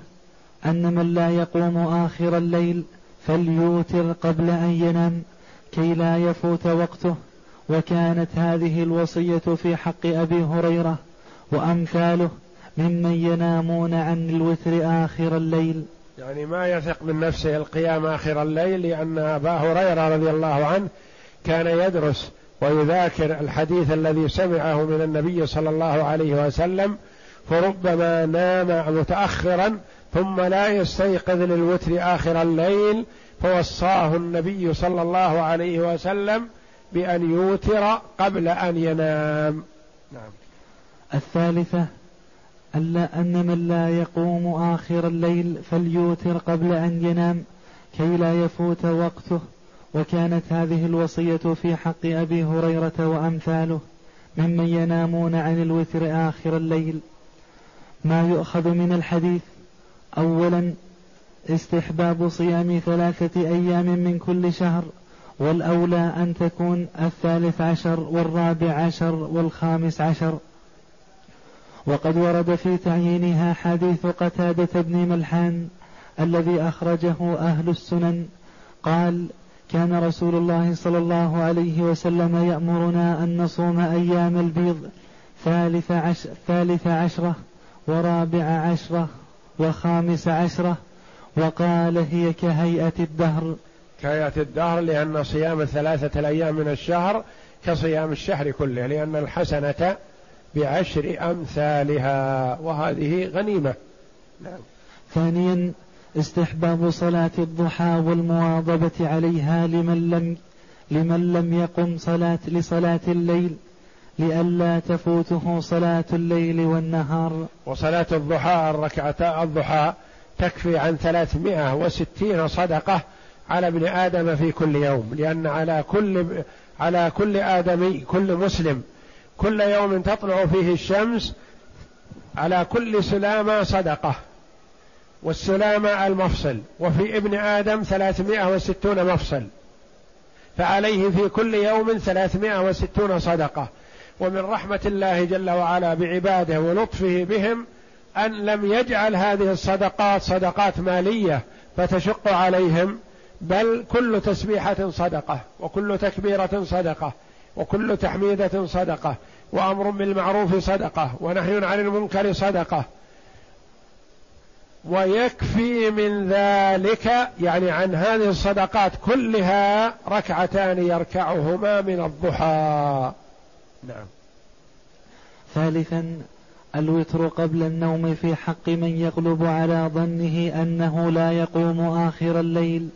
أن من لا يقوم آخر الليل فليوتر قبل أن ينام كي لا يفوت وقته. وكانت هذه الوصية في حق أبي هريرة وأمثاله ممن ينامون عن الوتر آخر الليل. يعني ما يثق من نفسه القيام آخر الليل لأن أبا هريرة رضي الله عنه كان يدرس ويذاكر الحديث الذي سمعه من النبي صلى الله عليه وسلم فربما نام متأخرا ثم لا يستيقظ للوتر آخر الليل فوصاه النبي صلى الله عليه وسلم بأن يوتر قبل أن ينام. نعم. الثالثة ألا أن من لا يقوم آخر الليل فليوتر قبل أن ينام كي لا يفوت وقته. وكانت هذه الوصية في حق أبي هريرة وأمثاله ممن ينامون عن الوتر آخر الليل. ما يؤخذ من الحديث. أولا استحباب صيام ثلاثة أيام من كل شهر والأولى أن تكون الثالث عشر والرابع عشر والخامس عشر. وقد ورد في تعيينها حديث قتادة بن ملحان الذي أخرجه أهل السنن. قال كان رسول الله صلى الله عليه وسلم يأمرنا أن نصوم أيام البيض ثالث, عش ثالث عشرة. ورابع عشرة وخامس عشرة وقال هي كهيئة الدهر. كهيئة الدهر لأن صيام الثلاثة الأيام من الشهر كصيام الشهر كله لأن الحسنة بعشر أمثالها وهذه غنيمة. نعم. ثانيا استحباب صلاة الضحى والمواظبة عليها لمن لم لمن لم يقم صلاة لصلاة الليل. لئلا تفوته صلاة الليل والنهار. وصلاة الضحى الركعتا الضحى تكفي عن ثلاثمائة وستين صدقة على ابن آدم في كل يوم لأن على كل على كل آدمي كل مسلم كل يوم تطلع فيه الشمس على كل سلامة صدقة. والسلامة المفصل وفي ابن آدم ثلاثمائة وستون مفصل فعليه في كل يوم ثلاثمائة وستون صدقة. ومن رحمة الله جل وعلا بعباده ولطفه بهم أن لم يجعل هذه الصدقات صدقات مالية فتشق عليهم بل كل تسبيحة صدقة وكل تكبيرة صدقة وكل تحميدة صدقة وأمر بالمعروف صدقة ونهي عن المنكر صدقة. ويكفي من ذلك يعني عن هذه الصدقات كلها ركعتان يركعهما من الضحى. نعم. ثالثا الوتر قبل النوم في حق من يغلب على ظنه أنه لا يقوم آخر الليل.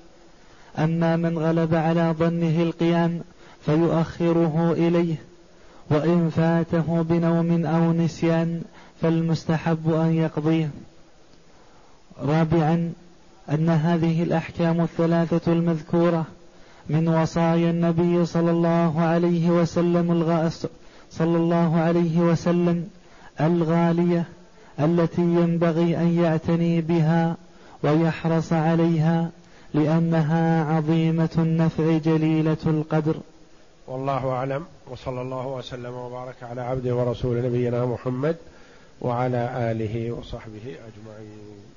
أما من غلب على ظنه القيام فيؤخره إليه وإن فاته بنوم أو نسيان فالمستحب أن يقضيه. رابعا أن هذه الأحكام الثلاثة المذكورة من وصايا النبي صلى الله عليه وسلم الغاس صلى الله عليه وسلم الغالية التي ينبغي أن يعتني بها ويحرص عليها لأنها عظيمة النفع جليلة القدر. والله أعلم وصلى الله وسلم وبارك على عبده ورسول نبينا محمد وعلى آله وصحبه أجمعين.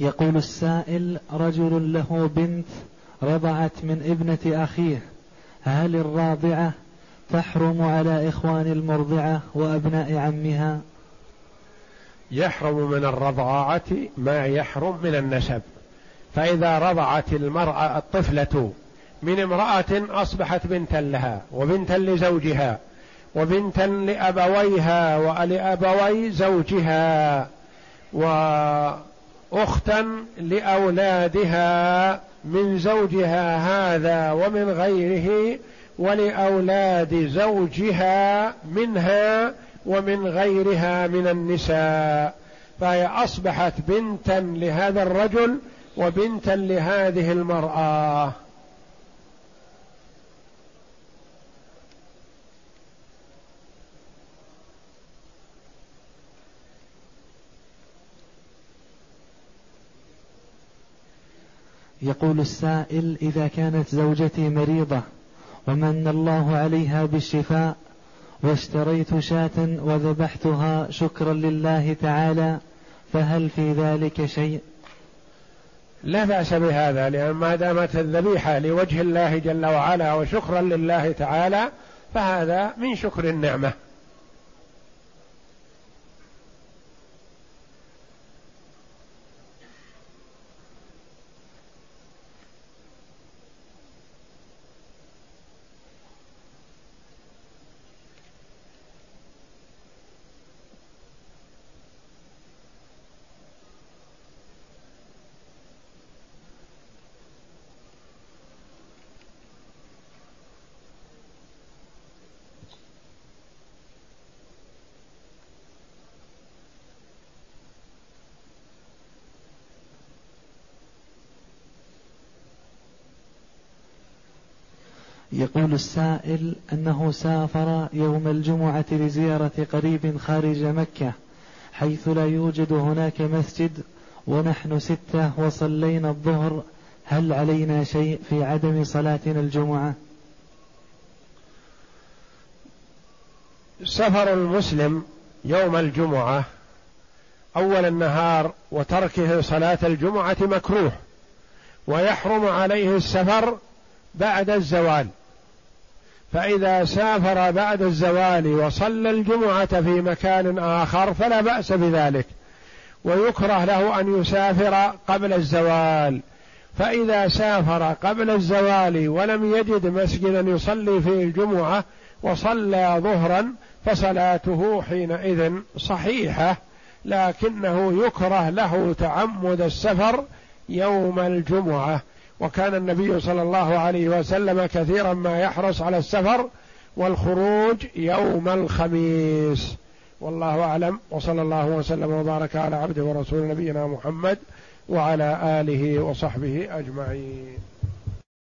يقول السائل رجل له بنت رضعت من ابنة أخيه هل الراضعة تحرم على إخوان المرضعة وأبناء عمها؟ يحرم من الرضاعة ما يحرم من النسب. فإذا رضعت المرأة الطفلة من امرأة أصبحت بنتا لها وبنتا لزوجها وبنتا لأبويها ولأبوي زوجها و أختا لأولادها من زوجها هذا ومن غيره ولأولاد زوجها منها ومن غيرها من النساء. فهي أصبحت بنتا لهذا الرجل وبنتا لهذه المرأة. يقول السائل إذا كانت زوجتي مريضة ومن الله عليها بالشفاء واشتريت شاة وذبحتها شكرا لله تعالى فهل في ذلك شيء؟ لا بأس بهذا لأن ما دامت الذبيحة لوجه الله جل وعلا وشكرا لله تعالى فهذا من شكر النعمة. يقول السائل أنه سافر يوم الجمعة لزيارة قريب خارج مكة حيث لا يوجد هناك مسجد ونحن ستة وصلينا الظهر هل علينا شيء في عدم صلاتنا الجمعة؟ سفر المسلم يوم الجمعة أول النهار وتركه صلاة الجمعة مكروه ويحرم عليه السفر بعد الزوال. فإذا سافر بعد الزوال وصلى الجمعة في مكان آخر فلا بأس بذلك ويكره له أن يسافر قبل الزوال. فإذا سافر قبل الزوال ولم يجد مسجدا يصلي فيه الجمعة وصلى ظهرا فصلاته حينئذ صحيحة لكنه يكره له تعمد السفر يوم الجمعة. وكان النبي صلى الله عليه وسلم كثيرا ما يحرص على السفر والخروج يوم الخميس. والله أعلم. وصلى الله وسلم وبارك على عبده ورسول نبينا محمد وعلى آله وصحبه أجمعين.